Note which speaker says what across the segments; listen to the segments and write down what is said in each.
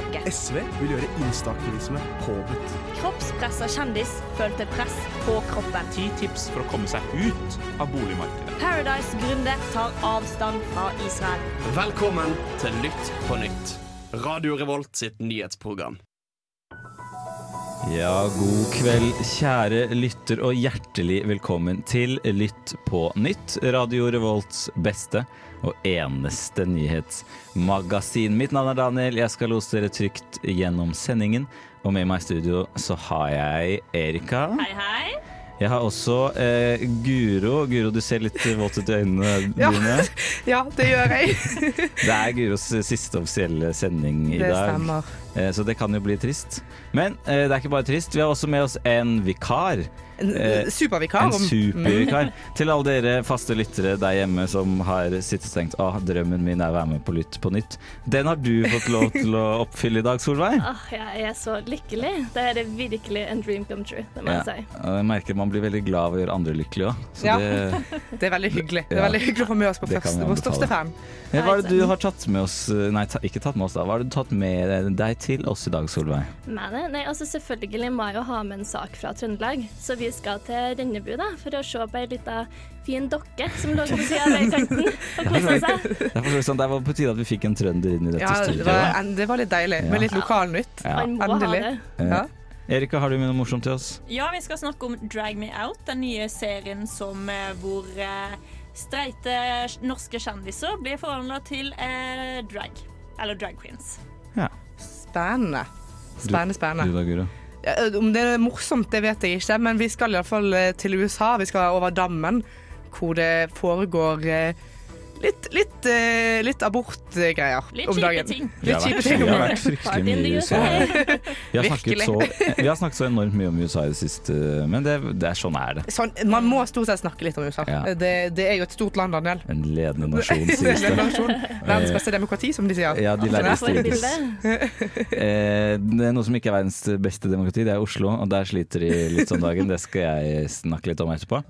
Speaker 1: Om.
Speaker 2: SV vil gjøre instaaktivisme påbudt.
Speaker 1: Kroppspressa kjendis følte press på kroppen.
Speaker 3: Ti tips for å komme seg ut av boligmarkedet.
Speaker 1: Paradise-gründer tar avstand fra Israel.
Speaker 4: Velkommen til Lytt på nytt. Radio Revolt sitt nyhetsprogram.
Speaker 5: Ja, god kveld, kjære lytter, og hjertelig velkommen til Lytt på nytt. Radio Revolts beste og eneste nyhetsmagasin. Mitt navn er Daniel, jeg skal lose dere trygt gjennom sendingen. Og med meg i studio så har jeg Erika.
Speaker 6: Hei, hei.
Speaker 5: Jeg har også eh, Guro. Guro, du ser litt våt ut i øynene dine.
Speaker 7: Ja, det gjør jeg.
Speaker 5: Det er Guros siste offisielle sending i
Speaker 7: Det
Speaker 5: dag.
Speaker 7: stemmer.
Speaker 5: Eh, Så det kan jo bli trist. Men eh, det er ikke bare trist. Vi har også med oss en vikar.
Speaker 7: En
Speaker 5: Eh,
Speaker 7: supervikar.
Speaker 5: En supervikar. Til alle dere faste lyttere der hjemme som har sittet og tenkt at drømmen min er å være med på Lytt på nytt. Den har du fått lov til å oppfylle i dag, Solveig.
Speaker 6: Oh, jeg er så lykkelig. Det er det virkelig en dream come true, det må
Speaker 5: Ja.
Speaker 6: jeg si.
Speaker 5: Jeg merker man blir veldig glad av å gjøre andre lykkelige òg.
Speaker 7: Ja.
Speaker 5: det,
Speaker 7: Det er veldig hyggelig. Det er veldig hyggelig å få med oss på første, vår største fan.
Speaker 5: Ja, hva er det du har tatt med oss Nei, ta, ikke tatt med oss, da. Hva har du tatt med deg til oss i dag, Solveig?
Speaker 6: Eh, nei, altså selvfølgelig må jeg jo ha med en sak fra Trøndelag, så vi skal til Rennebu da, for å se på ei lita fin dokke som lå på sida av veikanten og kosa seg.
Speaker 5: Det sånn, det var på tide at vi fikk en trønder inn i dette
Speaker 7: Ja, det
Speaker 5: studioet.
Speaker 7: var, det var litt deilig med litt lokalnytt.
Speaker 5: Ja.
Speaker 6: Man må
Speaker 7: Endelig.
Speaker 6: ha det.
Speaker 5: Eh,
Speaker 7: Ja.
Speaker 5: Erika, har du med noe morsomt til oss?
Speaker 8: Ja, vi skal snakke om Drag Me Out, den nye serien som, eh, hvor eh, streite norske kjendiser blir forvandla til eh, drag. Eller drag queens.
Speaker 7: Spennende. Spennende,
Speaker 5: Du
Speaker 7: spennende.
Speaker 5: da, Guro?
Speaker 7: Ja, Om det er morsomt, det vet jeg ikke, men vi skal iallfall til USA. Vi skal over dammen, hvor det foregår eh, litt, litt, eh, litt abortgreier
Speaker 8: Litt
Speaker 7: om
Speaker 8: kjipe
Speaker 7: dagen.
Speaker 8: ting.
Speaker 5: Vi har
Speaker 7: Litt kjipe
Speaker 5: vært,
Speaker 7: ting
Speaker 5: vi har vært fryktelig mye i USA. Vi har, snakket så, vi har snakket så enormt mye om USA i det siste, men det, det er sånn er det.
Speaker 7: Sånn, man må stort sett snakke litt om USA.
Speaker 5: Ja.
Speaker 7: Det, det er jo et stort land, Daniel.
Speaker 5: En ledende nasjon, sies det.
Speaker 7: nasjon. Verdens beste demokrati, som de sier.
Speaker 5: Ja, de lærde
Speaker 7: det
Speaker 5: strides. Eh, det er noe som ikke er verdens beste demokrati, det er Oslo, og der sliter de litt om dagen. Det skal jeg snakke litt om etterpå.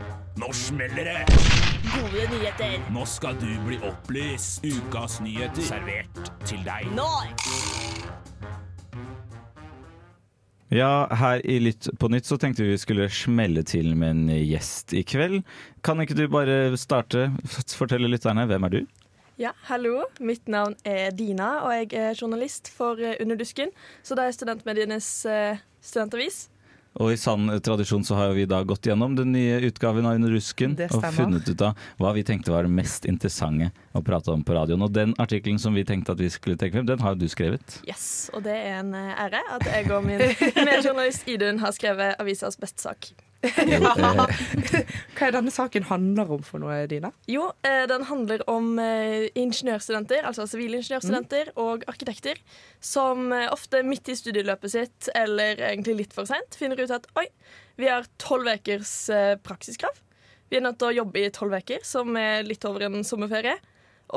Speaker 3: Nå smeller det!
Speaker 1: Gode nyheter.
Speaker 3: Nå skal du bli opplyst. Ukas nyheter servert til deg.
Speaker 1: Nå!
Speaker 5: Ja, her i Lytt på nytt så tenkte vi vi skulle smelle til med en gjest i kveld. Kan ikke du bare starte, fortelle lytterne, hvem er du?
Speaker 9: Ja, hallo. Mitt navn er Dina, og jeg er journalist for eh, Underdusken. Så det er studentmedienes eh, studentavis.
Speaker 5: Og i sann tradisjon så har vi da gått gjennom den nye utgaven av Under rusken og funnet ut av hva vi tenkte var det mest interessante å prate om på radioen. Og den artikkelen som vi tenkte at vi skulle trekke frem, den har jo du skrevet.
Speaker 9: Yes, Og det er en ære at jeg og min medjournalist Idun har skrevet avisas beste sak.
Speaker 7: Hva er denne saken handler om for noe, Dina?
Speaker 9: Jo, eh, den handler om eh, ingeniørstudenter, altså sivilingeniørstudenter og arkitekter, som eh, ofte midt i studieløpet sitt, eller egentlig litt for seint, finner ut at oi, vi har tolv ukers praksiskrav. Vi er nødt til å jobbe i tolv uker, som er litt over en sommerferie.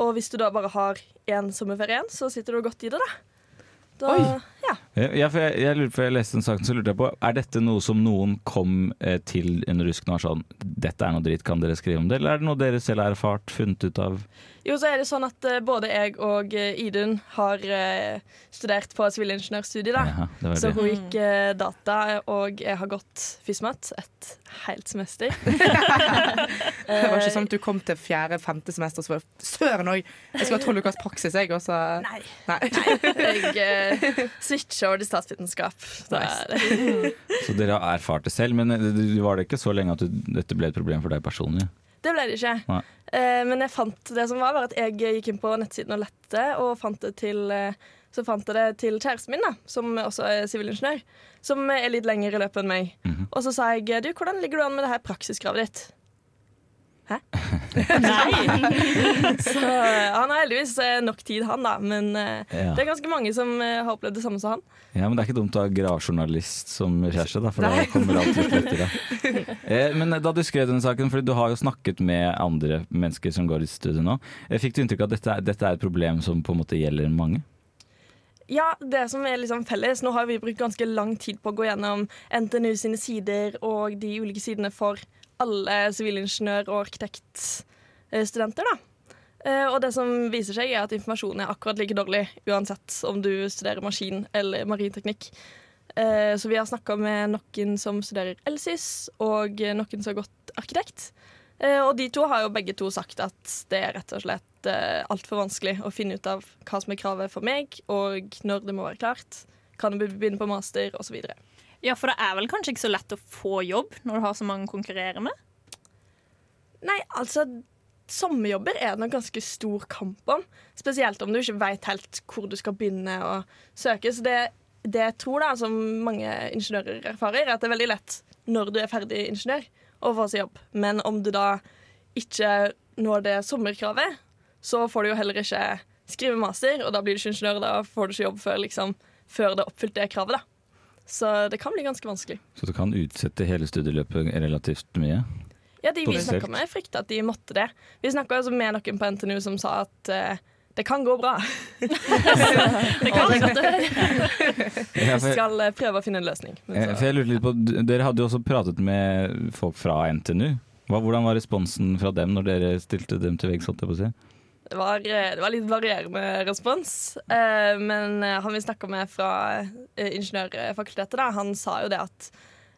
Speaker 9: Og hvis du da bare har én sommerferie igjen, så sitter du godt i det, da. da
Speaker 7: Oi.
Speaker 9: Ja.
Speaker 5: ja, for jeg, jeg for jeg leste den saken, så lurte jeg på Er dette noe som noen kom eh, til en rusk og var sånn Dette er noe dritt, kan dere skrive om det? Eller er det noe dere selv har erfart, funnet ut av?
Speaker 9: Jo, så er det sånn at eh, både jeg og eh, Idun har eh, studert på sivilingeniørstudiet, da.
Speaker 5: Jaha,
Speaker 9: Så hun gikk eh, data, og jeg har gått FISMAT et helt semester.
Speaker 7: Det var ikke sånn at du kom til fjerde-femte semester og så var det Søren òg! Jeg skal ha tolv ukers praksis, jeg, og så
Speaker 9: Nei.
Speaker 7: Nei.
Speaker 9: Jeg switcha over til statsvitenskap. så det.
Speaker 5: Så dere har erfart det selv, men eh, var det ikke så lenge at du, dette ble et problem for deg personlig?
Speaker 9: det ble det ikke. Eh, men jeg fant det som var, var at jeg gikk inn på nettsiden og lette, og fant det til eh, så fant jeg det til kjæresten min, da, som også er sivilingeniør. Som er litt lenger i løpet enn meg.
Speaker 5: Mhm.
Speaker 9: Og så sa jeg du, hvordan ligger du an med det her praksiskravet ditt? Så eh, han har heldigvis eh, nok tid, han, da. Men eh,
Speaker 5: Ja.
Speaker 9: det er ganske mange som eh, har opplevd det samme som han.
Speaker 5: Ja, men Det er ikke dumt å ha gravjournalist som kjæreste, da, for
Speaker 9: Nei.
Speaker 5: da kommer alt litt lettere. Eh, men da du skrev denne saken, for du har jo snakket med andre mennesker som går i studio nå, eh, fikk du inntrykk av at dette, er- dette er et problem som på en måte gjelder mange?
Speaker 9: Ja, det som er liksom felles Nå har vi brukt ganske lang tid på å gå gjennom NTNU sine sider og de ulike sidene for alle sivilingeniør- og arkitektstudenter. da. Eh, Og det som viser seg, er at informasjonen er akkurat like dårlig uansett om du studerer maskin eller marinteknikk. Eh, Så vi har snakka med noen som studerer Elsys, og noen som har gått arkitekt. Eh, Og de to har jo begge to sagt at det er rett og slett altfor vanskelig å finne ut av hva som er kravet for meg, og når det må være klart. Kan jeg begynne på master, osv.
Speaker 8: Ja, for det er vel kanskje ikke så lett å få jobb når du har så mange å konkurrere med?
Speaker 9: Nei, altså Sommerjobber er det nok ganske stor kamp om. Spesielt om du ikke veit helt hvor du skal begynne å søke. Så det, det jeg tror, da, som mange ingeniører erfarer, er at det er veldig lett når du er ferdig ingeniør, å få seg jobb. Men om du da ikke når det sommerkravet, så får du jo heller ikke skrive master, og da blir du ikke ingeniør. og Da får du ikke jobb før, liksom, før det er oppfylt det kravet. da. Så det kan bli ganske vanskelig.
Speaker 5: Så du kan utsette hele studieløpet relativt mye?
Speaker 9: Ja, de vi snakka med, frykta at de måtte det. Vi snakka altså med noen på NTNU som sa at uh, det kan gå bra.
Speaker 6: Det kan gå godt høre.
Speaker 9: Vi skal eh, prøve å finne en løsning. Så-
Speaker 5: jeg lurer litt på, Dere hadde jo også pratet med folk fra NTNU. Hva, hvordan var responsen fra dem når dere stilte dem til veggs?
Speaker 9: Det var, eh, det var litt varierende respons. Eh, men eh, han vi snakka med fra eh, ingeniørfakultetet, da, han sa jo det at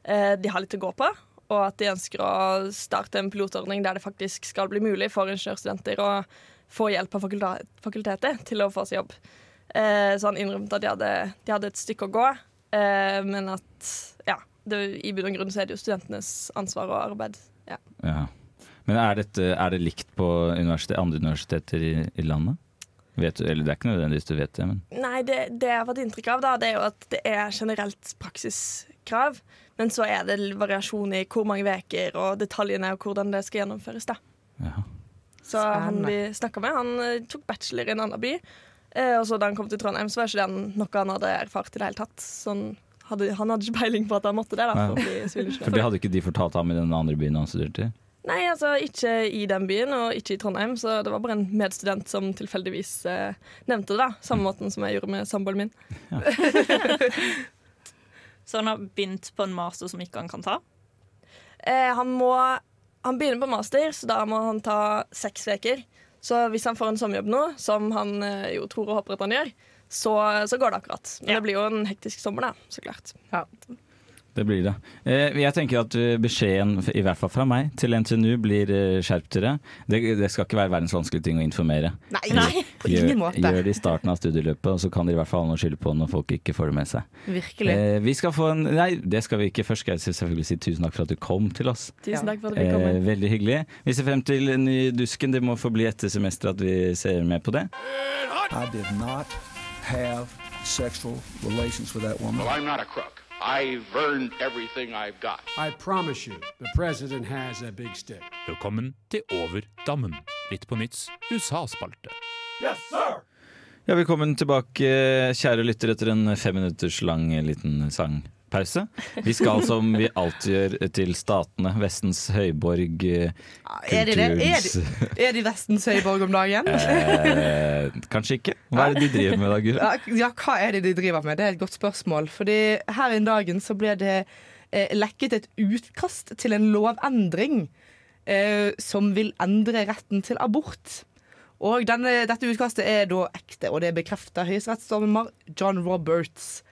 Speaker 9: eh, de har litt å gå på. Og at de ønsker å starte en pilotordning der det faktisk skal bli mulig for ingeniørstudenter å få hjelp av fakultet, fakultetet til å få seg jobb. Eh, så han innrømte at de hadde, de hadde et stykke å gå, men at ja, det, i bunn og grunn så er det jo studentenes ansvar og arbeid. Ja.
Speaker 5: Ja. Men er, dette, er det likt på universitet, andre universiteter i, i landet? Vet du, eller det er ikke nødvendigvis du vet det, men
Speaker 9: Nei, det, det jeg har fått inntrykk av, da, det er jo at det er generelt praksiskrav. Men så er det variasjon i hvor mange uker og detaljene og hvordan det skal gjennomføres. da.
Speaker 5: ja.
Speaker 9: Så han vi snakka med, han eh, tok bachelor i en annen by. Eh, og så da han kom til Trondheim, så var ikke det noe han hadde erfart i det hele tatt. Så han hadde, han hadde ikke peiling på at han måtte det. da, for bli
Speaker 5: For det hadde ikke de fortalt ham i den andre byen han studerte i?
Speaker 9: Nei, altså ikke i den byen, og ikke i Trondheim. Så det var bare en medstudent som tilfeldigvis eh, nevnte det. da, Samme måten som jeg gjorde med samboeren min.
Speaker 8: Så han har begynt på en master som ikke han kan ta?
Speaker 9: Eh, han må Han begynner på master, så da må han ta seks uker. Så hvis han får en sommerjobb nå, som han eh, jo tror og håper at han gjør, så, så går det akkurat. Men
Speaker 8: Ja.
Speaker 9: det blir jo en hektisk sommer, da, så klart.
Speaker 5: Det blir det. Eh, jeg tenker at eh, beskjeden, i hvert fall fra meg, til NTNU blir skjerptere. skjerp dere. Det, det skal ikke være verdens vanskelige ting å informere.
Speaker 7: Nei, nei, på
Speaker 5: Gjør,
Speaker 7: ingen måte.
Speaker 5: gjør det i starten av studieløpet, og så kan dere i hvert fall ha noe å skylde på når folk ikke får det med seg.
Speaker 7: Virkelig.
Speaker 5: Eh, vi skal få en Nei, det skal vi ikke. Først skal jeg selvfølgelig si tusen takk for at du kom til oss.
Speaker 9: Tusen takk for at vi kom.
Speaker 5: Eh, veldig hyggelig. Vi ser frem til ny Dusken. Det må få bli etter semesteret at vi ser med på det.
Speaker 10: I did not have sexual relations with that woman.
Speaker 11: Well, I'm not a crook. I've earned everything I've got.
Speaker 12: I promise you, the president has a big stick.
Speaker 3: Velkommen til Over dammen. Litt på nytts USA-spalte.
Speaker 5: Yes, Ja, Velkommen tilbake, kjære lytter, etter en fem minutters lang liten sangpause. Vi skal som vi alltid gjør til statene, Vestens høyborg. eh,
Speaker 7: Er de det? Er de, er de Vestens høyborg om dagen?
Speaker 5: Eh, kanskje ikke. Hva er det de driver med da, Gure?
Speaker 7: Ja, ja, hva er det de driver med? Det er et godt spørsmål. Fordi her i dagen så ble det eh, lekket et utkast til en lovendring eh, som vil endre retten til abort. Og denne, dette utkastet er da ekte, og det bekrefter høyesterettsdommer John Roberts.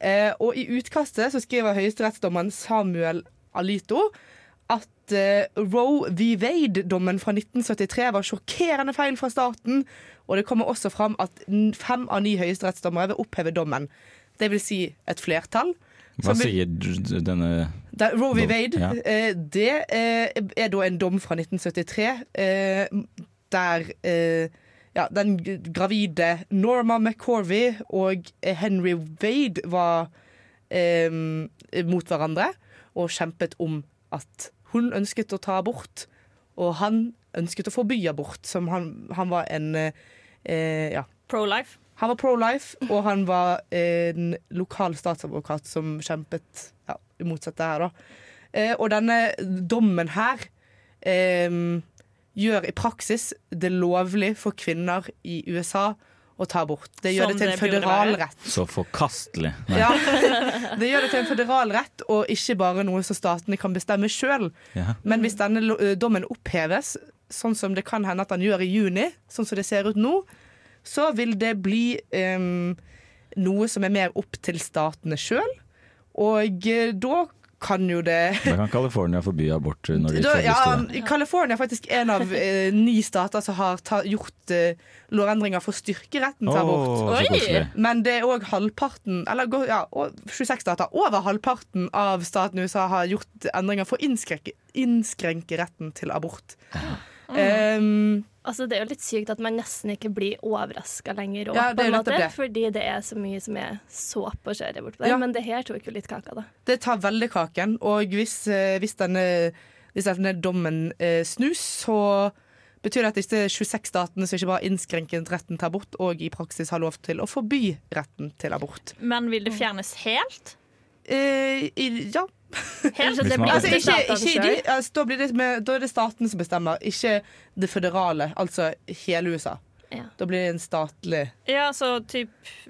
Speaker 7: Eh, og i utkastet så skriver høyesterettsdommeren Samuel Alito at eh, Roe v. Wade-dommen fra 1973 var sjokkerende feil fra starten, og det kommer også fram at fem av ni høyesterettsdommere vil oppheve dommen. Det vil si et flertall.
Speaker 5: Hva sier denne
Speaker 7: da, Roe v. Wade,
Speaker 5: ja.
Speaker 7: eh, det eh, er da en dom fra 1973 eh, der eh, ja, den gravide Norma McCorvey og eh, Henry Wade var eh, mot hverandre og kjempet om at hun ønsket å ta abort, Og han ønsket å forby abort, som han, han var en eh, eh, ja.
Speaker 8: Pro-life.
Speaker 7: Han var pro-life, og han var en lokal statsadvokat som kjempet ja, imot det her, da. Eh, og denne dommen her eh, gjør i praksis det lovlig for kvinner i USA å ta abort. Det gjør
Speaker 8: Som
Speaker 7: det til en føderal rett.
Speaker 5: Så forkastelig.
Speaker 7: Ja. Det gjør det til en føderal rett, og ikke bare noe som statene kan bestemme sjøl.
Speaker 5: Ja.
Speaker 7: Men hvis denne eh, dommen oppheves, sånn som det kan hende at den gjør i juni, sånn som det ser ut nå, så vil det bli um, noe som er mer opp til statene sjøl. Og eh, da kan jo det
Speaker 5: Da kan California forby abort når de
Speaker 7: da,
Speaker 5: får
Speaker 7: ja,
Speaker 5: lyst til det.
Speaker 7: California er faktisk en av eh, ni stater som har ta, gjort eh, lovendringer for å styrke retten til
Speaker 5: Åh,
Speaker 7: abort. Men det er òg halvparten Eller ja, 26 stater. Over halvparten av staten USA har gjort endringer for å innskrenke, innskrenke retten til abort. Um,
Speaker 6: Altså, det er jo litt sykt at man nesten ikke blir overraska lenger, òg,
Speaker 7: Ja,
Speaker 6: fordi det er så mye som er såpe og skjære bortpå der.
Speaker 7: Ja.
Speaker 6: Men det her tok jo litt kaka, da.
Speaker 7: Det tar veldig kaken. Og hvis, eh, hvis, denne, hvis denne dommen eh, snus, så betyr det at disse 26 statene som ikke bare har innskrenket retten til abort, og i praksis har lov til å forby retten til abort.
Speaker 8: Men vil det fjernes helt?
Speaker 7: Eh, i, ja.
Speaker 8: Helt, det blir
Speaker 7: Altså, ikke, ikke de, altså, da, blir det med, da er det staten som bestemmer, ikke det føderale, altså hele USA. Da blir det en statlig
Speaker 8: Ja, så typ,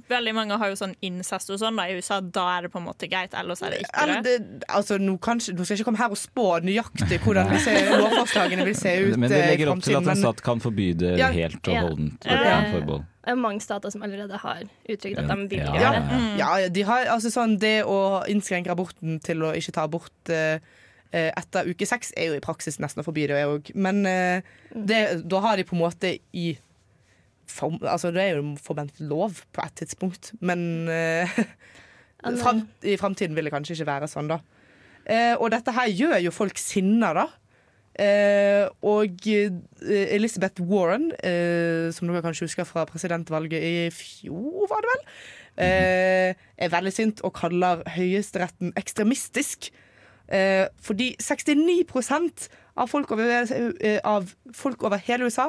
Speaker 8: Veldig mange har jo sånn incest og sånn da, i USA. Da er det på en måte greit, ellers er det ikke
Speaker 7: Eller
Speaker 8: det.
Speaker 7: det, altså, nå, kan nå skal jeg ikke komme her og spå nøyaktig hvordan disse lovforslagene vil se ut.
Speaker 5: Men det
Speaker 7: eh,
Speaker 5: legger opp til at en stat kan forby det
Speaker 7: Ja.
Speaker 5: helt og
Speaker 6: Ja.
Speaker 5: holdent. Ja. forbehold.
Speaker 6: Det er mange stater som allerede har uttrykt at de vil gjøre
Speaker 7: Ja,
Speaker 6: det.
Speaker 7: ja, de har altså sånn Det å innskrenke aborten til å ikke ta abort eh, eh, etter uke seks er jo i praksis nesten å forby det òg. Men eh, det, da har de på en måte i form, Altså det er jo formelt lov på et tidspunkt, men uh,
Speaker 6: Ja, men-
Speaker 7: fram, i framtiden vil det kanskje ikke være sånn, da. Uh, og dette her gjør jo folk sinna, da. Uh, og eh, Elizabeth Warren, eh, som dere kanskje husker fra presidentvalget i fjor, var det vel, eh, er veldig sint og kaller Høyesteretten ekstremistisk. Eh, fordi 69% av folk, over, eh, av folk over hele USA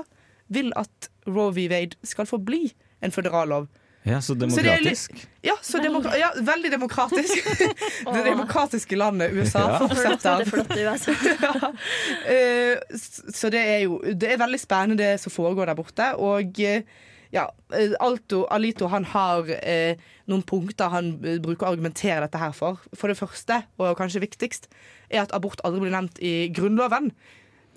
Speaker 7: vil at Roe v. Wade skal forbli en føderal lov.
Speaker 5: Ja, så
Speaker 7: Så litt-
Speaker 5: demokratisk.
Speaker 7: Ja, så demokra ja, veldig demokratisk. det demokratiske landet USA
Speaker 5: Ja.
Speaker 7: fortsetter.
Speaker 6: Det flotte USA.
Speaker 7: Eh, s- så det er jo Det er veldig spennende det som foregår der borte. Og uh, ja, eh, Alto, Alito han har uh, noen punkter han bruker å argumentere dette her for. For det første, og kanskje viktigst, er at abort aldri blir nevnt i Grunnloven.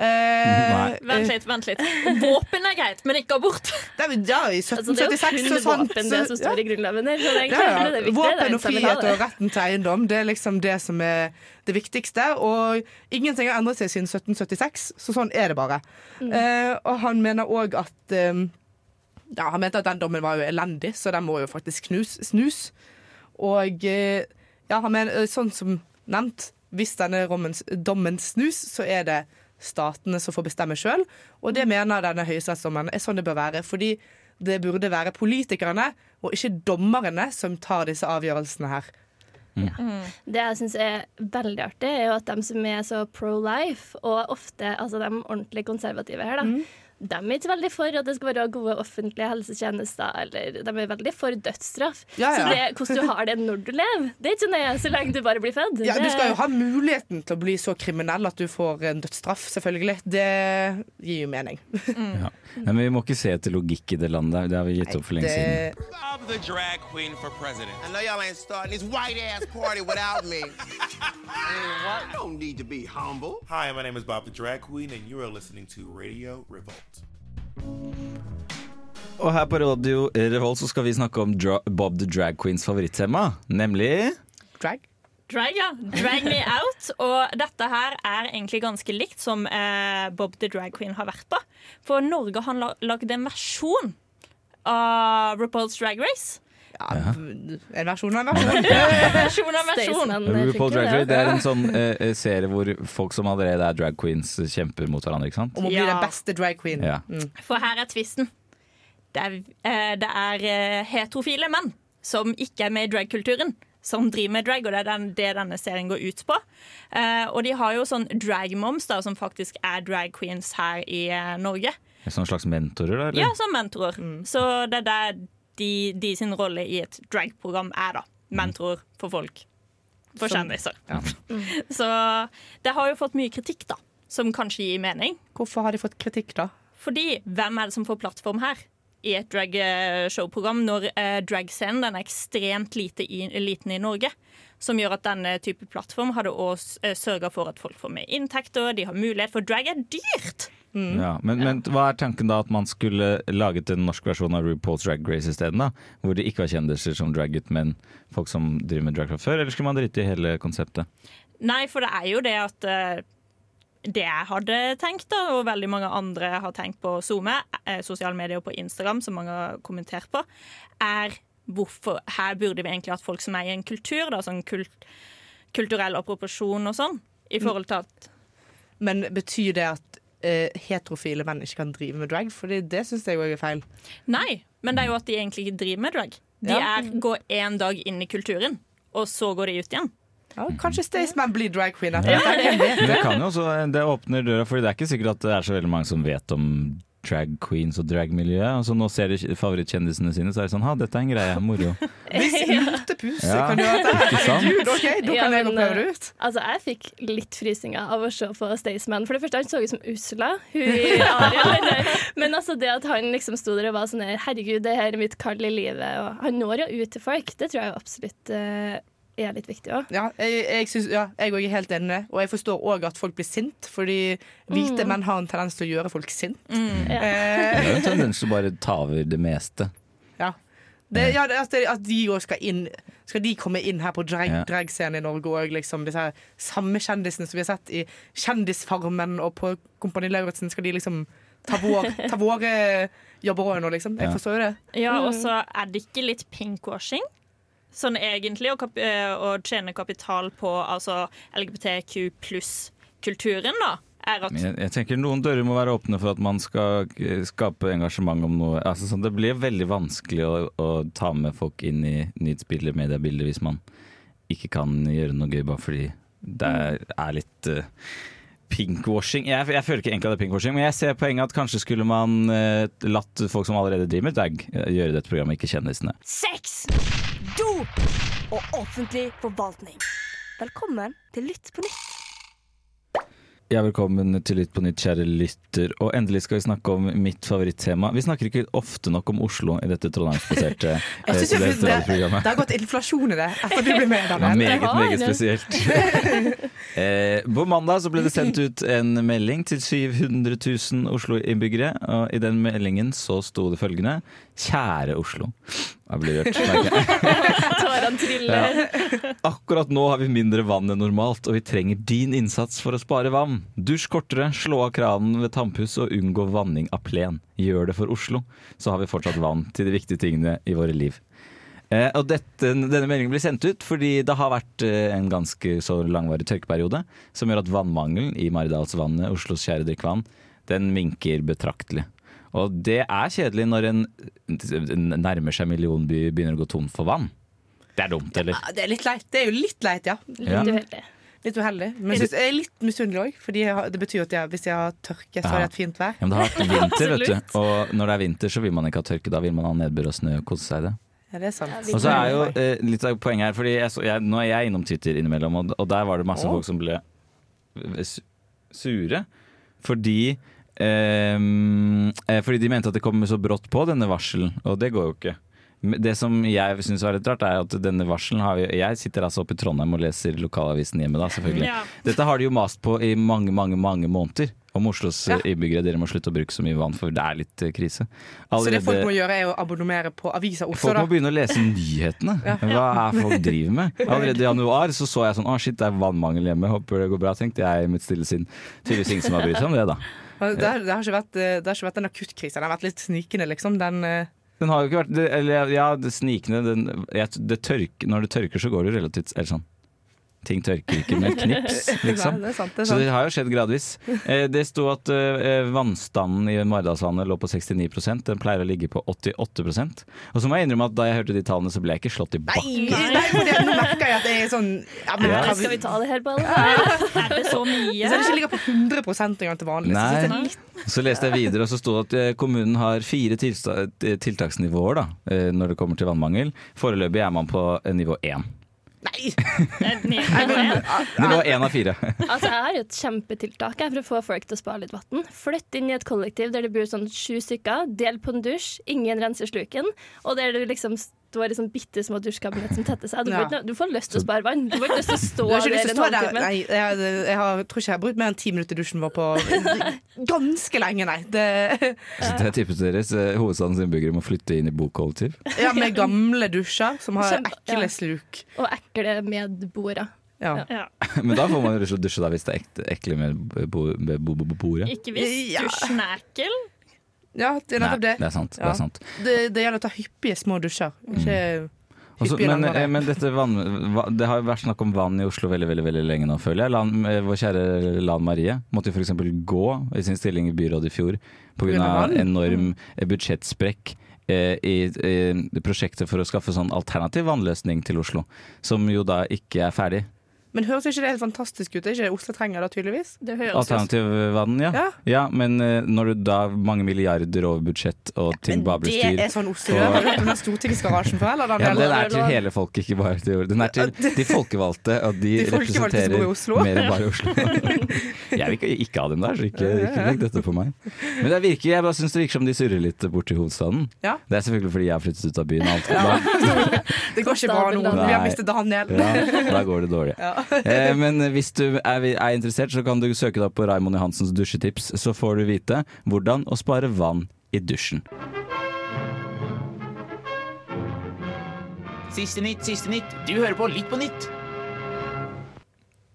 Speaker 7: Eh,
Speaker 8: Vent litt, vent litt. Våpen er greit, men ikke abort.
Speaker 7: Det er, ja, i
Speaker 6: Altså, det er
Speaker 7: 1776
Speaker 6: jo kun
Speaker 7: sånt.
Speaker 6: våpen, det som står i Grunnloven her. Så det er
Speaker 7: Ja,
Speaker 6: det er viktig, er
Speaker 7: Våpen og frihet og retten til eiendom Det er liksom det som er det viktigste. Og ingenting har endret seg siden 1776, så sånn er det bare.
Speaker 6: Mm.
Speaker 7: Uh, og han mener òg at um, Ja, han mente at den dommen var jo elendig, så den må jo faktisk knus, snus. Og uh, ja, han mener, sånn som nevnt, hvis denne rommen, dommen snus, så er det statene som får bestemme sjøl. Og det mener denne høyesterettsdommeren er sånn det bør være. Fordi det burde være politikerne og ikke dommerne som tar disse avgjørelsene her.
Speaker 6: Det jeg syns er veldig artig, er jo at de som er så pro-life, og ofte altså de ordentlig konservative her, da,
Speaker 7: Mm.
Speaker 6: De er ikke veldig for at det skal være gode offentlige helsetjenester, eller de er veldig for dødsstraff.
Speaker 7: Ja, ja.
Speaker 6: Så det, hvordan du har det når du lever, det er ikke nøye så lenge du bare blir født.
Speaker 7: Ja, Du skal jo ha muligheten til å bli så kriminell at du får en dødsstraff, selvfølgelig. Det gir jo mening.
Speaker 5: Ja. Men vi må ikke se etter logikk i det landet der. Det har vi gitt opp for lenge siden.
Speaker 13: I'm the drag queen for president. I know y'all ain't starting this white ass party without me. what? Don't need to be humble.
Speaker 14: Hi, my name is Bob the Drag Queen, and you are listening to Radio Revolt.
Speaker 5: Og her på Radio Revolt så skal vi snakke om dra Bob the Drag Queens favorittema, nemlig
Speaker 7: Drag.
Speaker 8: Drag, ja. Drag me out. Og dette her er egentlig ganske likt som eh, Bob the Drag Queen har vært på. For Norge har la- lagd en versjon av RuPaul's Drag Race.
Speaker 7: En versjon av en versjon.
Speaker 8: versjon av versjon.
Speaker 5: RuPaul Drag Race det er en sånn eh, serie hvor folk som allerede er drag queens, kjemper mot hverandre. ikke sant?
Speaker 7: Om å bli
Speaker 8: Ja.
Speaker 7: den beste drag queen.
Speaker 5: Ja.
Speaker 7: Mm.
Speaker 8: For her er tvisten. Det er, eh, det er eh, heterofile menn som ikke er med i dragkulturen, som driver med drag, og det er den, det denne serien går ut på. Eh, og de har jo sånn drag moms, da, som faktisk er drag queens her i eh, Norge.
Speaker 5: Sånn slags mentorer, da?
Speaker 8: Ja, som mentorer. Så det er der de, de sin rolle i et dragprogram er, da. Mentor for folk. For kjendiser. Ja. Så det har jo fått mye kritikk, da. Som kanskje gir mening.
Speaker 7: Hvorfor har de fått kritikk, da?
Speaker 8: Fordi hvem er det som får plattform her? I et dragshow-program når eh, dragscenen den er ekstremt lite i, liten i Norge. Som gjør at denne type plattform hadde også eh, sørga for at folk får mer inntekter. De har mulighet, for drag er dyrt!
Speaker 5: Ja, men, men hva er tanken da at man skulle laget en norsk versjon av RuPaul's Drag Race isteden? Hvor det ikke var kjendiser som dragget, men folk som driver med dragkraft før? Eller skulle man drite i hele konseptet?
Speaker 8: Nei, for det er jo det at uh, det jeg hadde tenkt, da, og veldig mange andre har tenkt på SoMe, eh, sosiale medier og på Instagram, som mange har kommentert på, er hvorfor her burde vi egentlig hatt folk som er i en kultur, da, sånn kult, kulturell appropriasjon og sånn, i forhold til at
Speaker 7: Men betyr det at eh, heterofile menn ikke kan drive med drag? Fordi det syns jeg òg er feil.
Speaker 8: Nei, men det er jo at de egentlig ikke driver med drag. De
Speaker 7: Ja.
Speaker 8: er, går én dag inn i kulturen, og så går de ut igjen.
Speaker 7: Ja, kanskje Staysman blir drag queen etter
Speaker 8: Ja.
Speaker 5: Det, det kan jo også, det åpner døra, for det er ikke sikkert at det er så veldig mange som vet om drag queens og dragmiljøet. Altså, nå ser de favorittkjendisene sine, så er det sånn Ha, dette er en greie. Moro.
Speaker 7: Hvis lurtepus
Speaker 5: Ja,
Speaker 7: kan gjøre dette.
Speaker 5: sant?
Speaker 7: Herregud, OK, da
Speaker 6: Ja,
Speaker 7: kan jeg gå prøve det
Speaker 6: eh,
Speaker 7: ut.
Speaker 6: Altså, jeg fikk litt frysninger av å se på Staysman. For det første, han så ut som Ursula. Hun i Ariel. Men altså, det at han liksom sto der og var sånn her Herregud, det her er mitt kall i livet. Og han når jo ut til folk. Det tror jeg jo absolutt eh, er litt viktig òg.
Speaker 7: Ja, jeg, jeg, ja, jeg er helt enig. Og jeg forstår òg at folk blir sint, fordi hvite
Speaker 6: Mm.
Speaker 7: menn har en tendens til å gjøre folk sint.
Speaker 5: Det er en tendens til å bare ta over det meste.
Speaker 7: Ja. Det, ja, det, at, at de òg skal inn Skal de komme inn her på drag,
Speaker 5: Ja.
Speaker 7: dragscenen i Norge òg, liksom. Disse samme kjendisene som vi har sett i Kjendisfarmen og på Kompani Lauritzen, skal de liksom ta, vår, ta våre jobber òg nå, liksom? Jeg forstår jo det.
Speaker 8: Ja,
Speaker 6: Mm.
Speaker 8: og så er det ikke litt pinkwashing? Sånn egentlig å, kap eh, tjene kapital på altså LGBTQ pluss-kulturen, da.
Speaker 5: Jeg, jeg tenker Noen dører må være åpne for at man skal skape engasjement om noe. Altså, sånn, det blir veldig vanskelig å, å ta med folk inn i nyhetsbildet, mediebildet, hvis man ikke kan gjøre noe gøy bare fordi det er, er litt eh, pinkwashing. Jeg, jeg føler ikke egentlig at det er pinkwashing, men jeg ser poenget at kanskje skulle man eh, latt folk som allerede driver med drag, eh, gjøre dette programmet, ikke kjendisene.
Speaker 1: Sex, dop og offentlig forvaltning. Velkommen til Lytt på nytt.
Speaker 5: Ja, velkommen til Lytt på nytt, kjære lytter. Og endelig skal vi snakke om mitt favorittema. Vi snakker ikke ofte nok om Oslo i dette trondheimsbaserte eh,
Speaker 7: jo det, har gått inflasjon i det etter at du ble med.
Speaker 5: Det var meget, meget spesielt. eh, på mandag så ble det sendt ut en melding til 700 000 Oslo-innbyggere. Og i den meldingen så sto det følgende Kjære Oslo. Jeg blir rørt.
Speaker 6: Tårene triller.
Speaker 5: Akkurat nå har vi mindre vann enn normalt, og vi trenger din innsats for å spare vann. Dusj kortere, slå av kranen ved tannpuss og unngå vanning av plen. Gjør det for Oslo, så har vi fortsatt vann til de viktige tingene i våre liv. Eh, og dette, denne meldingen blir sendt ut fordi det har vært eh, en ganske så langvarig tørkeperiode, som gjør at vannmangelen i Maridalsvannet, Oslos kjære drikkevann, den minker betraktelig. Og det er kjedelig når en nærmer seg millionby begynner å gå tom for vann. Det er dumt, eller?
Speaker 7: Ja, det er litt leit. Det er jo litt leit, ja.
Speaker 5: Ja.
Speaker 6: Litt uheldig.
Speaker 7: Litt uheldig. Men jeg, er litt misunnelig òg, for det betyr at jeg, hvis jeg har tørke, så har jeg et fint vær.
Speaker 5: Ja, men det har vært vinter, vet du. Og når det er vinter, så vil man ikke ha tørke. Da vil man ha nedbør og snø og kose seg i det.
Speaker 7: Ja, det er sant.
Speaker 5: Og så er jo eh, litt av poenget her, fordi jeg, så- jeg, nå er jeg innom Twitter innimellom, og, og der var det masse
Speaker 7: oh.
Speaker 5: folk som ble sure. Fordi Fordi de mente at det kom så brått på, denne varselen, og det går jo ikke. Det som jeg syns var litt rart, er at denne varselen har vi Jeg sitter altså oppe i Trondheim og leser lokalavisen hjemme, da, selvfølgelig.
Speaker 8: Ja.
Speaker 5: Dette har de jo mast på i mange, mange, mange måneder. Om Oslos
Speaker 7: Ja.
Speaker 5: eh, innbyggere. Dere må slutte å bruke så mye vann, for det er litt krise. krise.
Speaker 7: Så det folk må gjøre, er å abonnere på Avisa Oslo,
Speaker 5: Folk
Speaker 7: da.
Speaker 5: må begynne å lese nyhetene.
Speaker 7: Ja.
Speaker 5: Hva er folk driver med? Allerede i januar så så jeg sånn Å, shit, det er vannmangel hjemme. Håper det går bra, tenkte jeg i mitt stille sinn. Tydeligvis ingen som har brydd seg om det, da.
Speaker 7: Det, har- det, har ikke vært, eh, det har ikke vært en akuttkrise. Den har vært litt snikende, liksom. Den, eh,
Speaker 5: Den har jo ikke vært det, Eller ja, det snikende den, jeg, det tørk, Når det tørker, så går det jo relativt Eller sånn. Ting tørker ikke med et knips, liksom.
Speaker 7: Nei, det er sant, det
Speaker 5: Så det har jo skjedd gradvis. Eh, det sto at eh, vannstanden i Maridalsvannet lå på 69% Den pleier å ligge på 88% Og så må jeg innrømme at da jeg hørte de tallene, så ble jeg ikke slått i
Speaker 7: Nei,
Speaker 5: bakken.
Speaker 7: nei, for det, nå merker jeg at det er sånn ja, men,
Speaker 5: Ja.
Speaker 6: Skal vi ta det her på Ja.
Speaker 8: Er det så mye?
Speaker 7: Så det ikke ligger på 100 engang til vanlig. Så er litt
Speaker 5: Så leste jeg videre, og så sto det at eh, kommunen har fire eh, tiltaksnivåer da, eh, når det kommer til vannmangel. Foreløpig er man på eh, nivå én.
Speaker 7: Nei!
Speaker 5: var én av fire.
Speaker 6: Altså, jeg har jo et kjempetiltak for å få folk til å spare litt vann. Flytt inn i et kollektiv der det bor sånn sju stykker. Del på en dusj, ingen renser sluken. Og der du liksom står var liksom bitte små dusjkabinett som tette seg. Du, får
Speaker 7: Ja.
Speaker 6: ikke du får lyst til å spare vann. Du får ikke lyst til å stå der en
Speaker 7: stå der.
Speaker 6: halvtime.
Speaker 7: Nei, jeg, jeg har, tror ikke jeg har brukt mer enn ti minutter i dusjen vår på ganske lenge, nei. Det,
Speaker 5: Så det er tipset deres. eh, Hovedstadens innbyggere må flytte inn i bokkollektiv?
Speaker 7: ja, med gamle dusjer som har
Speaker 6: Kjempe-
Speaker 7: ekle
Speaker 6: ja.
Speaker 7: sluk.
Speaker 6: Og ekle medboere.
Speaker 7: Ja.
Speaker 5: Men da får man jo dusje da, hvis det er ekle med bo- bo- bo- bordet.
Speaker 8: Ikke hvis
Speaker 7: Ja.
Speaker 8: dusjen er ekkel.
Speaker 7: Ja, det er nettopp det.
Speaker 5: det er sant. Det er sant.
Speaker 7: Det, det gjelder å ta hyppige små dusjer. Ikke
Speaker 5: Også, men, eh, men vann, det har jo vært snakk om vann i Oslo veldig veldig, veldig lenge nå, føler jeg. Lan, eh, vår kjære Lan Marie måtte jo f.eks. gå i sin stilling i byrådet i fjor pga. enorm eh, budsjettsprekk. eh, I, i prosjektet for å skaffe sånn alternativ vannløsning til Oslo, som jo da ikke er ferdig.
Speaker 7: Men høres ikke det helt fantastisk ut? Det er ikke det Oslo trenger da, tydeligvis?
Speaker 6: Det høres
Speaker 5: Alternativ vann, ja.
Speaker 7: Ja.
Speaker 5: ja. Men eh, når du da mange milliarder over budsjett og ting ja,
Speaker 7: bare
Speaker 5: blir styrt Det
Speaker 7: er sånn Oslo.
Speaker 5: gjør.
Speaker 7: Har du hørt om den stortingsgarasjen før? Eller,
Speaker 5: ja,
Speaker 7: Daniel?
Speaker 5: Den er til hele folket, ikke bare til Den er til de folkevalgte, og de,
Speaker 7: De
Speaker 5: representerer mer enn bare Oslo. jeg vil ikke, ikke ha dem der, så ikke, ikke legg dette på meg. Men det virker, jeg bare syns det virker som de surrer litt borti hovedstaden.
Speaker 7: Ja.
Speaker 5: Det er selvfølgelig fordi jeg har flyttet ut av byen. Alt. Ja.
Speaker 7: Det går ikke bra nå. Vi har mistet Daniel.
Speaker 5: ja, da går det dårlig.
Speaker 7: Ja.
Speaker 5: Eh, men hvis du er, er interessert, så kan du søke deg på Raymond Johansens dusjetips, så får du vite hvordan å spare vann i dusjen.
Speaker 3: Siste nytt, siste nytt. Du hører på Litt på nytt.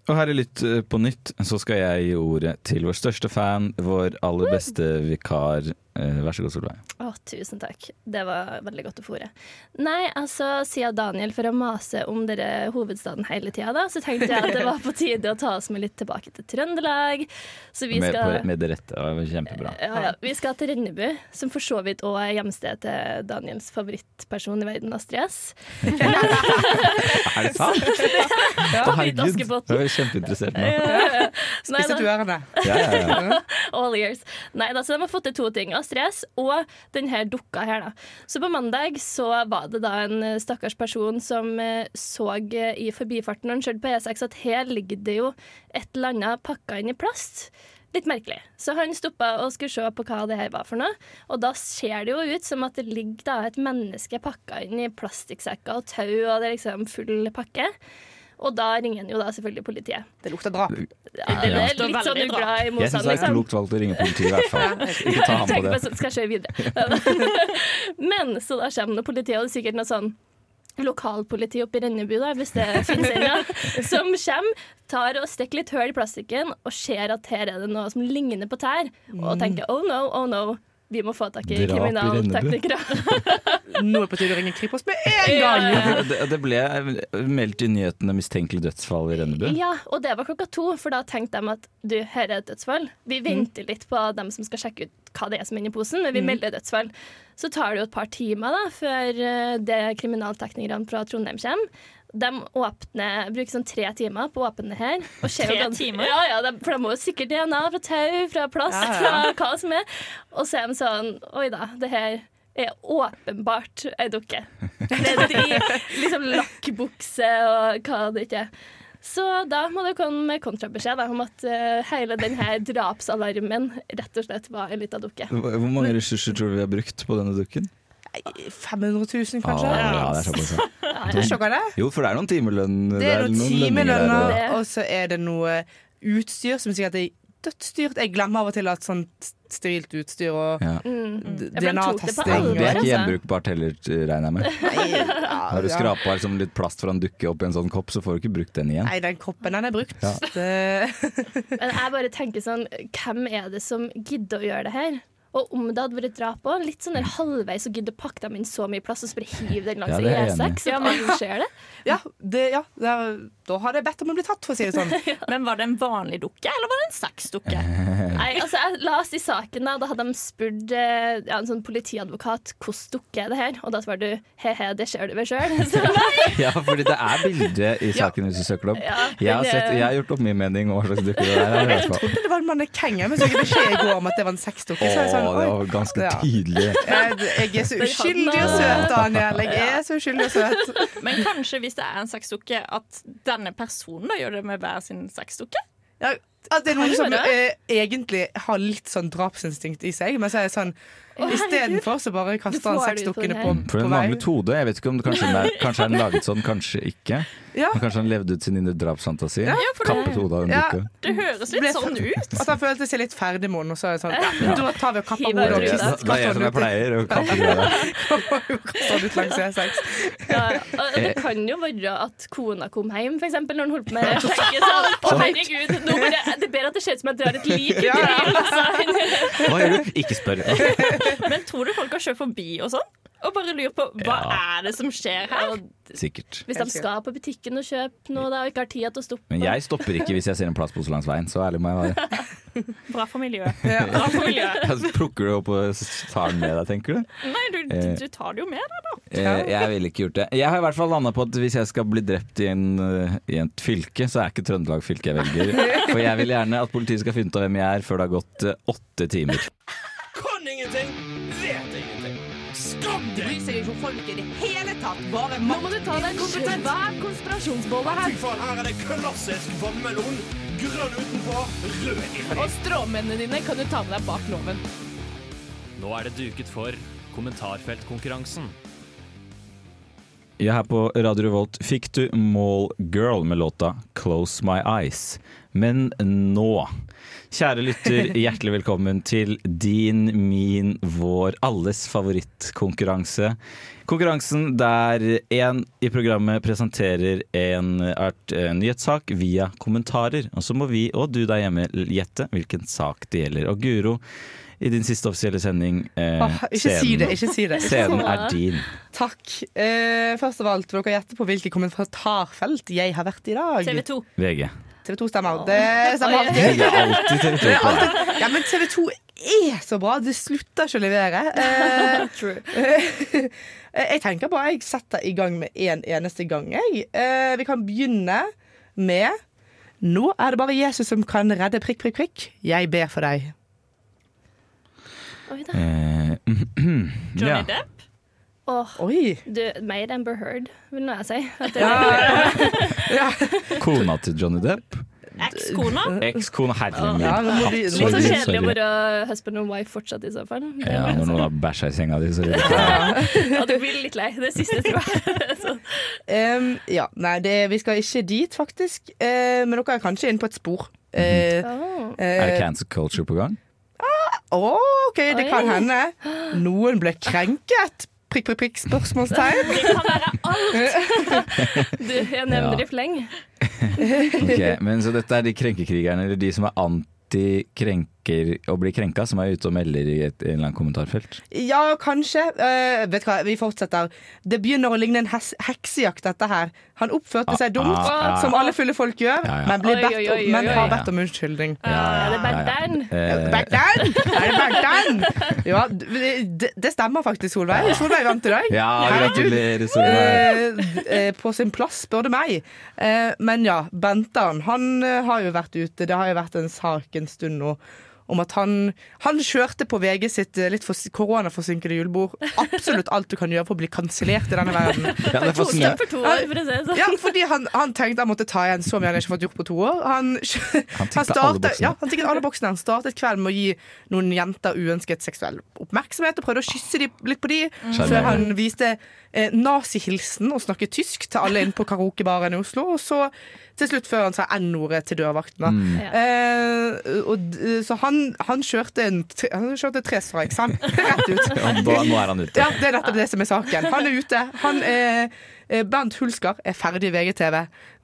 Speaker 5: Og her i Lytt eh, på nytt så skal jeg gi ordet til vår største fan, vår aller beste vikar. Eh, Vær så god, Solveig.
Speaker 6: Å, tusen takk. Det var veldig godt å få ordet. Nei, altså, siden Daniel for å mase om dere hovedstaden hele tida, da, så tenkte jeg at det var på tide å ta oss med litt tilbake til Trøndelag. Så vi
Speaker 5: Med,
Speaker 6: skal
Speaker 5: på, med det rette. Det var kjempebra.
Speaker 6: ja, ja. Vi skal til Rennebu, som for så vidt òg er hjemstedet til Daniels favorittperson i verden, Astrid S.
Speaker 5: Er det sant?
Speaker 6: Ja,
Speaker 5: Å, herregud. Jeg er kjempeinteressert nå.
Speaker 6: Nei,
Speaker 7: Spisset du ørene?
Speaker 5: Ja, ja, ja.
Speaker 6: All years. Nei, da, så de har fått til to ting. Astrid S og denne dukka her, da. Så på mandag så var det da en eh, stakkars person som eh, så eh, i forbifarten når han kjørte på E6 at her ligger det jo et eller annet pakka inn i plast. Litt merkelig. Så han stoppa og skulle se på hva det her var for noe. Og da ser det jo ut som at det ligger da et menneske pakka inn i plastikksekker og tau, og det er liksom full pakke. Og da ringer han jo da selvfølgelig politiet.
Speaker 7: Det lukter drap.
Speaker 6: Ja, det er litt sånn ugla i
Speaker 5: Jeg syns det er klokt valgt å ringe politiet, i hvert fall. Ikke ta ham på det.
Speaker 6: på så skal jeg kjøre videre. Men så da kommer politiet, politi, og det er sikkert noe sånn lokalpoliti oppe i Rennebu, da, hvis det finnes ennå, som kommer, tar og stikker litt hull i plastikken og ser at her er det noe som ligner på tær, og tenker oh no, oh no. Vi må få tak i kriminalteknikere.
Speaker 7: Nå er det på tide å ringe Kripos med en gang!
Speaker 5: Ja, Det, det ble meldt i nyhetene mistenkelig dødsfall i Rennebu.
Speaker 6: Ja, og det var klokka to, for da tenkte de at du, her er et dødsfall. Vi venter litt på dem som skal sjekke ut hva det er som er inni posen, men vi
Speaker 7: Mm.
Speaker 6: melder dødsfall. Så tar det jo et par timer da, før eh, det kriminalteknikerne fra Trondheim kommer. De åpner, bruker sånn tre timer på å åpne det her. Og
Speaker 8: Tre
Speaker 6: gans-
Speaker 8: timer?
Speaker 6: Ja, ja, de, for de må jo sikkert DNA fra tau, fra plast,
Speaker 7: Ja, ja.
Speaker 6: fra hva som er. Og så er de sånn Oi da, det her er åpenbart ei dukke. Ned i liksom lakkbukse og hva det ikke er. Så da må det komme med kontrabeskjed om at uh, hele denne drapsalarmen rett og slett var en liten dukke.
Speaker 5: Hvor mange ressurser tror du vi har brukt på denne dukken?
Speaker 7: 500 000,
Speaker 5: Ah,
Speaker 7: kanskje?
Speaker 5: ja, det er såpass. ja.
Speaker 7: Det?
Speaker 5: Jo, for det er noen timelønn
Speaker 7: Det er noen
Speaker 5: noen
Speaker 7: timelønner,
Speaker 5: og-
Speaker 7: og så er det noe utstyr som sikkert er dødsdyrt. Jeg glemmer av og til at sånt sterilt utstyr og
Speaker 5: Ja.
Speaker 6: Mm. Ja, for
Speaker 7: DNA-testing
Speaker 5: Det er ikke
Speaker 6: altså.
Speaker 5: gjenbrukbart heller, regner jeg med. Har du skrapa liksom litt plast fra en dukke opp i en sånn kopp, så får du ikke brukt den igjen.
Speaker 7: Nei, den koppen den er brukt.
Speaker 5: Ja.
Speaker 6: Men jeg bare tenker sånn, hvem er det som gidder å gjøre det her? Og om det hadde vært drap òg, litt sånn der halvveis og gidder pakke dem inn så mye plass og så bare hive den langs
Speaker 5: Ja, det er enig.
Speaker 6: E6. Ja, men skjer det?
Speaker 7: Ja, det, ja det er, da har jeg bedt om å bli tatt, for å si det sånn.
Speaker 8: Men var det en vanlig dukke, eller var det en sexdukke?
Speaker 6: Nei, altså Jeg la oss i saken da, da hadde de spurt eh, ja, en sånn politiadvokat hvordan dukke er det her, og da svarte du he-he, det ser du vel sjøl.
Speaker 5: Ja, fordi det er bilde i saken hvis du søker det opp.
Speaker 6: Ja,
Speaker 5: Jeg har, sett, jeg har gjort opp min mening om hva slags dukke det er. Jeg
Speaker 7: Jeg trodde det var en mannekeng, men så fikk jeg beskjed i går om at det var en sexdukke. Så jeg, sånn,
Speaker 5: det var ganske
Speaker 7: Ja.
Speaker 5: tydelig.
Speaker 7: Jeg, jeg er så uskyldig og søt, Daniel. Jeg er så uskyldig og søt.
Speaker 8: Men kanskje hvis det er en sexdukke, at denne personen da gjør det med hver sin sexdukke?
Speaker 7: Ja, at det er noen som eh, egentlig har litt sånn drapsinstinkt i seg, men så er det sånn Istedenfor så bare kaster han sexdukkene på
Speaker 6: på.
Speaker 5: For den manglet hode. Jeg vet ikke om det kanskje, den er, kanskje er den laget sånn, kanskje ikke.
Speaker 7: Ja.
Speaker 5: Men kanskje han levde ut sin indre drapsfantasi.
Speaker 7: Ja,
Speaker 5: Kappet hodet av en
Speaker 7: Ja.
Speaker 5: dukke.
Speaker 8: Det høres litt sånn ut.
Speaker 7: At han følte seg litt ferdig med henne, og så er det sånn ja, Da tar vi og kapper hodet
Speaker 6: av
Speaker 7: kaster
Speaker 5: Da er jeg som jeg pleier å kappe hodet.
Speaker 7: kaster han ut langs E6.
Speaker 6: Ja, det kan jo være at kona kom hjem, for eksempel, når hun holdt på med det. Og sånn, Å, herregud, nå bare, det er bedre at det ser ut som jeg drar et lik
Speaker 7: Ja, ja.
Speaker 6: Altså.
Speaker 5: Hva gjør du? Ikke spør.
Speaker 8: Men tror du folk har kjørt forbi og sånn? Og bare lurer på hva er det som skjer her?
Speaker 5: Sikkert.
Speaker 6: Hvis de skal på butikken og kjøpe noe da, og ikke har tid til å stoppe.
Speaker 5: Men jeg stopper ikke hvis jeg ser en plastpose langs veien. Så ærlig må jeg være.
Speaker 8: Bra for miljøet. Bra for miljøet.
Speaker 5: Jeg plukker du opp og tar den med deg, tenker du?
Speaker 8: Nei, du,
Speaker 5: Eh.
Speaker 8: du tar det jo med deg, da.
Speaker 5: Eh, Jeg ville ikke gjort det. Jeg har i hvert fall landa på at hvis jeg skal bli drept i, en, eh, i et fylke, så er ikke Trøndelag fylket jeg velger. For jeg vil gjerne at politiet skal finne ut av hvem jeg er før det har gått eh, åtte timer.
Speaker 3: Kan ingenting.
Speaker 7: Folk i det hele tatt. Bare
Speaker 1: Nå må du ta deg en svær konspirasjonsbolle
Speaker 3: Fy
Speaker 1: her.
Speaker 3: faen, her er det klassisk vannmelon. Grønn utenpå, rød inni.
Speaker 1: Og stråmennene dine kan du ta med deg bak loven.
Speaker 15: Nå er det duket for kommentarfeltkonkurransen.
Speaker 5: Ja, her på Radio Revolt fikk du Mall Girl med låta 'Close My Eyes'. Men nå Kjære lytter, hjertelig velkommen til din, min, vår, alles favorittkonkurranse. Konkurransen der en i programmet presenterer en art, eh, nyhetssak via kommentarer. Og så må vi og du der hjemme gjette hvilken sak det gjelder. Og Guro, i din siste offisielle sending eh,
Speaker 7: Åh, ikke si det, ikke si det.
Speaker 5: Scenen er din.
Speaker 7: Takk. Eh, først av alt, vil dere gjette på hvilket kommentarfelt jeg har vært i dag?
Speaker 8: TV 2.
Speaker 5: VG.
Speaker 7: TV 2 stemmer. Det stemmer alltid.
Speaker 5: Det er alltid TV 2
Speaker 7: Det er
Speaker 5: på
Speaker 7: alltid- Ja, men TV 2 er så bra. Det slutter ikke å levere. Eh, jeg tenker bare jeg setter i gang med en eneste gang. Jeg. Eh, vi kan begynne med Nå er det bare Jesus som kan redde prikk, prikk, prikk. Jeg ber for deg.
Speaker 6: Oi da.
Speaker 5: Eh,
Speaker 8: Johnny
Speaker 5: ja.
Speaker 8: Depp?
Speaker 6: Åh,
Speaker 7: Oi.
Speaker 6: du, made Amber Heard, vil nå jeg si. ja. det,
Speaker 5: Kona til Johnny Depp.
Speaker 8: Ekskona?
Speaker 5: Ekskona, herre min.
Speaker 7: Ja,
Speaker 6: Litt så kjedelig å være husband and wife fortsatt, i så fall.
Speaker 5: Ja, når noen har bæsja i senga di, så
Speaker 6: Ja, du blir litt lei. Det siste, tror jeg.
Speaker 7: um, ja, nei, det, vi skal ikke dit, faktisk. Uh, men dere er kanskje inne på et spor. Eh,
Speaker 6: oh.
Speaker 7: uh,
Speaker 5: Er det cancer culture på gang?
Speaker 7: Å, OK, det
Speaker 6: Oi.
Speaker 7: kan hende. Noen ble krenket. Prikk, prikk, prikk, spørsmålstegn.
Speaker 8: Det kan være alt.
Speaker 6: Du, jeg nevner
Speaker 5: Ja.
Speaker 6: i fleng.
Speaker 5: Ok, men Så dette er de krenkekrigerne, eller de som er anti-krenker og blir krenka, som er ute og melder i et eller annet kommentarfelt?
Speaker 7: Ja, kanskje. Uh, vet du hva, vi fortsetter. Det begynner å ligne en heksejakt, dette her. Han oppførte seg dumt,
Speaker 5: ah, ja.
Speaker 7: som alle fulle folk gjør,
Speaker 5: Ja, ja.
Speaker 7: men, blir bedt om, men har bedt om unnskyldning.
Speaker 6: Er det Berntern?
Speaker 5: Eh,
Speaker 7: Er det Berntern? Ja, det, det stemmer faktisk, Solveig. Solveig vant i dag.
Speaker 5: ja, gratulerer, Solveig.
Speaker 7: Eh, på sin plass, spør du meg. Eh, men ja, Bentan han har jo vært ute. Det har jo vært en sak en stund nå om at han, han kjørte på VG sitt eh, litt for koronaforsinkede julebord. Absolutt alt du kan gjøre for å bli kansellert i denne verden.
Speaker 5: Ja, det
Speaker 6: for to år, for å si det sånn.
Speaker 7: Ja, fordi han, han tenkte han måtte ta igjen så mye han ikke fått gjort på to år. Han,
Speaker 5: Han tikket alle
Speaker 7: startet,
Speaker 5: boksene.
Speaker 7: ja, han tikket alle boksene. Han startet kvelden med å gi noen jenter uønsket seksuell oppmerksomhet og prøvde å kysse de, litt på de, før han viste eh, nazihilsen og snakke tysk til alle inne på karaokebaren i Oslo. Og så til slutt før han sa N-ordet til dørvaktene.
Speaker 5: Mm.
Speaker 7: Eh, og, så han, han kjørte en Han kjørte tre strikes, han. Rett ut.
Speaker 5: Ja, da, nå er han ute.
Speaker 7: Ja, det er nettopp det som er saken. Han er ute. Han er eh, Bernt Hulsker er ferdig i VGTV.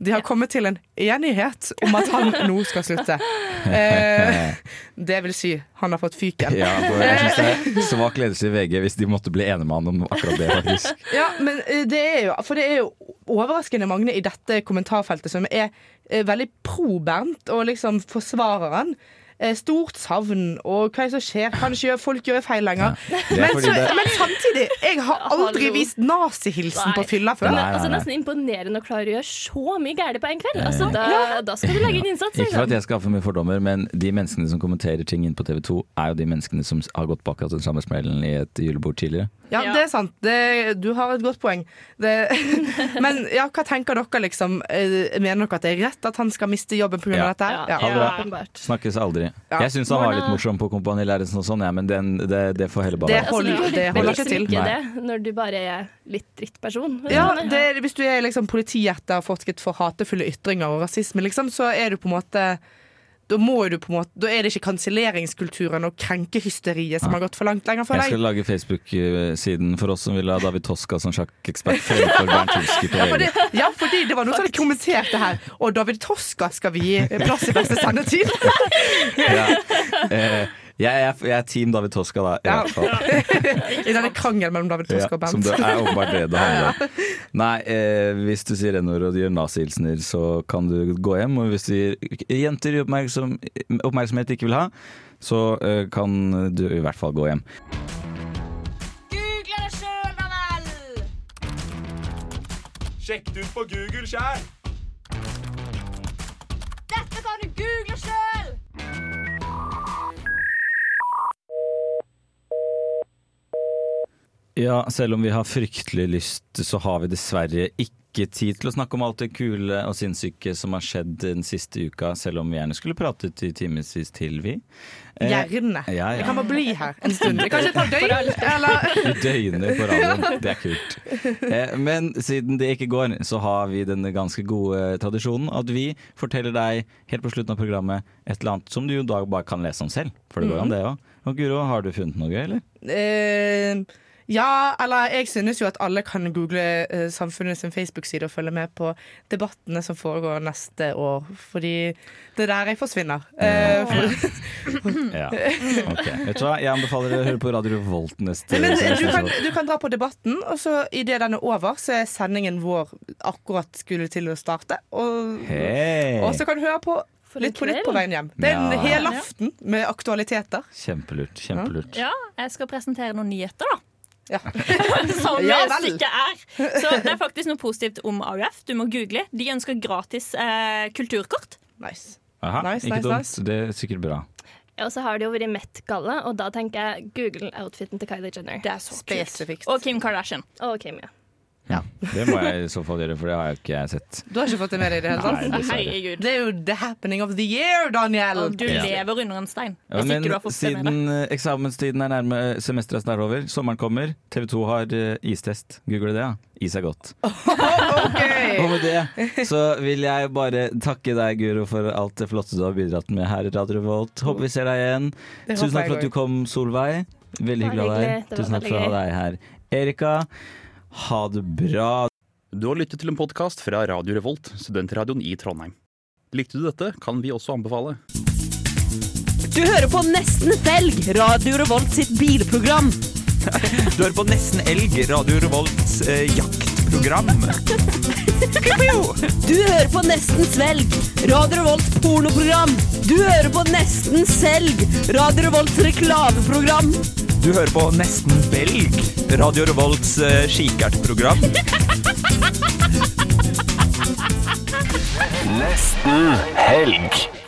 Speaker 7: De har kommet til en enighet om at han nå skal slutte. Eh, det vil si, han har fått fyken.
Speaker 5: Ja, jeg synes det er svak ledelse i VG hvis de måtte bli enige med han om akkurat det, faktisk.
Speaker 7: Ja, men eh, det er jo For det er jo overraskende mange i dette kommentarfeltet som er eh, veldig pro Bernt og liksom forsvarer han. Eh, Stort savn, og hva er det som skjer? Kanskje folk gjør feil lenger.
Speaker 5: Er
Speaker 7: Men, så,
Speaker 5: det-
Speaker 7: men samtidig, jeg har aldri
Speaker 6: Hallo.
Speaker 7: vist nazihilsen på fylla før.
Speaker 6: Men det er altså nesten imponerende å klare å gjøre så mye gærent på en kveld. Altså, da, da skal du legge inn innsats.
Speaker 5: Ikke for
Speaker 6: liksom.
Speaker 5: at jeg skal ha for mye fordommer, men de menneskene som kommenterer ting inn på TV 2, er jo de menneskene som har gått bak den samme smellen i et julebord tidligere.
Speaker 7: Ja, det er sant. Det, du har et godt poeng. Det, men ja, hva tenker dere, liksom? Eh, Mener dere at det er rett at han skal miste jobben pga.
Speaker 5: Ja.
Speaker 7: dette? Ja.
Speaker 5: Ha det bra. Snakkes aldri.
Speaker 7: Ja.
Speaker 5: Jeg syns han var litt morsom på Kompani Lauritzen og sånn, ja, men den, det, det får heller bare
Speaker 7: Det holder-
Speaker 6: Altså, du
Speaker 7: det holder ikke til.
Speaker 6: ikke det når du bare er litt drittperson.
Speaker 7: Ja, det, er- hvis du er liksom forsket for hatefulle ytringer og rasisme, liksom, så er du på en måte da, må du på en måte, da er det ikke kanselleringskulturen og krenkehysteriet som har gått for langt lenger for
Speaker 5: Jeg skal lage Facebook-siden for oss som vil ha David Toska som sjakkekspert fremfor Bernt Hulsker på
Speaker 7: Ja
Speaker 5: VG.
Speaker 7: ja, fordi det var noen som hadde kommentert det her. Og David Toska skal vi gi plass i beste sendetid.
Speaker 5: Ja. Eh, jeg, er, jeg er team David Toska, da. I
Speaker 7: Ja.
Speaker 5: hvert fall.
Speaker 7: I denne krangelen mellom David Toska og
Speaker 5: Bent. som det er åpenbart det det handler om. Nei, eh, hvis du sier n-ord og gjør nazihilsener, så kan du gå hjem. Og hvis du gir jenter oppmerksom, oppmerksomhet de ikke vil ha, så eh, kan du i hvert fall gå hjem.
Speaker 16: Google det sjøl, da vel!
Speaker 14: Sjekk det ut på Google sjæl!
Speaker 5: Ja, selv om vi har fryktelig lyst, så har vi dessverre ikke tid til å snakke om alt det kule og sinnssyke som har skjedd den siste uka, selv om vi gjerne skulle pratet i timevis til, vi. Eh,
Speaker 7: Gjerne.
Speaker 5: Ja, ja.
Speaker 7: kan bare bli her en stund. Jeg kan ikke ta døgn? Eller?
Speaker 5: Døgnet på radioen. Det er kult. Eh, Men siden det ikke går, så har vi denne ganske gode tradisjonen at vi forteller deg helt på slutten av programmet et eller annet som du jo da bare kan lese om selv. For det går an,
Speaker 7: Mhm.
Speaker 5: det òg. Og Guro, har du funnet noe gøy, eller?
Speaker 7: Eh, ja, eller jeg synes jo at alle kan google uh, Samfunnet sin Facebook-side og følge med på debattene som foregår neste år. Fordi det er der jeg forsvinner. Uh, for,
Speaker 5: Ja. Ok. Vet du hva, jeg anbefaler å høre på Radio Revolt neste
Speaker 7: Men du kan, du kan dra på debatten, og så idet den er over, så er sendingen vår akkurat skulle til å starte. Og,
Speaker 5: hey.
Speaker 7: og så kan du høre på Litt på nytt på veien hjem. Det er en
Speaker 5: Ja.
Speaker 7: hel aften med aktualiteter.
Speaker 5: Kjempelurt. Kjempelurt.
Speaker 8: Ja, jeg skal presentere noen nyheter, da.
Speaker 7: Ja.
Speaker 8: Som
Speaker 7: Ja
Speaker 8: stykket er. Så det er faktisk noe positivt om AUF. Du må google. De ønsker gratis eh, kulturkort.
Speaker 7: Nice.
Speaker 5: Aha,
Speaker 7: Nice,
Speaker 5: ikke
Speaker 7: nice,
Speaker 5: dumt.
Speaker 7: nice.
Speaker 5: Det er sikkert bra.
Speaker 6: Ja, Og så har det jo vært Met-galla, og da tenker jeg Google outfiten til Kylie Jenner.
Speaker 8: Det er så
Speaker 7: Spesifikt.
Speaker 8: Og Kim Kardashian.
Speaker 6: Og Kim, ja.
Speaker 5: Det må jeg i så fall gjøre, for det har jeg ikke jeg sett.
Speaker 7: Du har ikke fått det med deg i det hele tatt?
Speaker 8: Herregud.
Speaker 7: Det er jo the happening of the year, Daniel.
Speaker 8: Og du
Speaker 5: Ja.
Speaker 8: lever under en stein.
Speaker 5: Ja, men siden eh, eksamenstiden er nærme, semesteret er snart over, sommeren kommer, TV 2 har eh, istest. Google det, ja. Is er godt. Og med det så vil jeg bare takke deg, Guro, for alt det flotte du har bidratt med her i Radio Revolt. Håper vi ser deg igjen. Tusen takk for at du kom, Solveig. Veldig hyggelig av deg. Tusen takk for å ha deg her. Erika, ha det bra.
Speaker 17: Du har lyttet til en podkast fra Radio Revolt, studentradioen i Trondheim. Likte du dette, kan vi også anbefale.
Speaker 18: Du hører på Nesten Felg, Radio Revolt sitt bilprogram.
Speaker 19: Du hører på Nesten Elg, Radio Revolts eh, jaktprogram.
Speaker 18: Du hører på Nesten Svelg, Radio Revolts pornoprogram. Du hører på Nesten Selg, Radio Revolts reklameprogram.
Speaker 19: Du hører på Nesten Belg, Radio Revolts uh, kikertprogram.
Speaker 20: Nesten helg.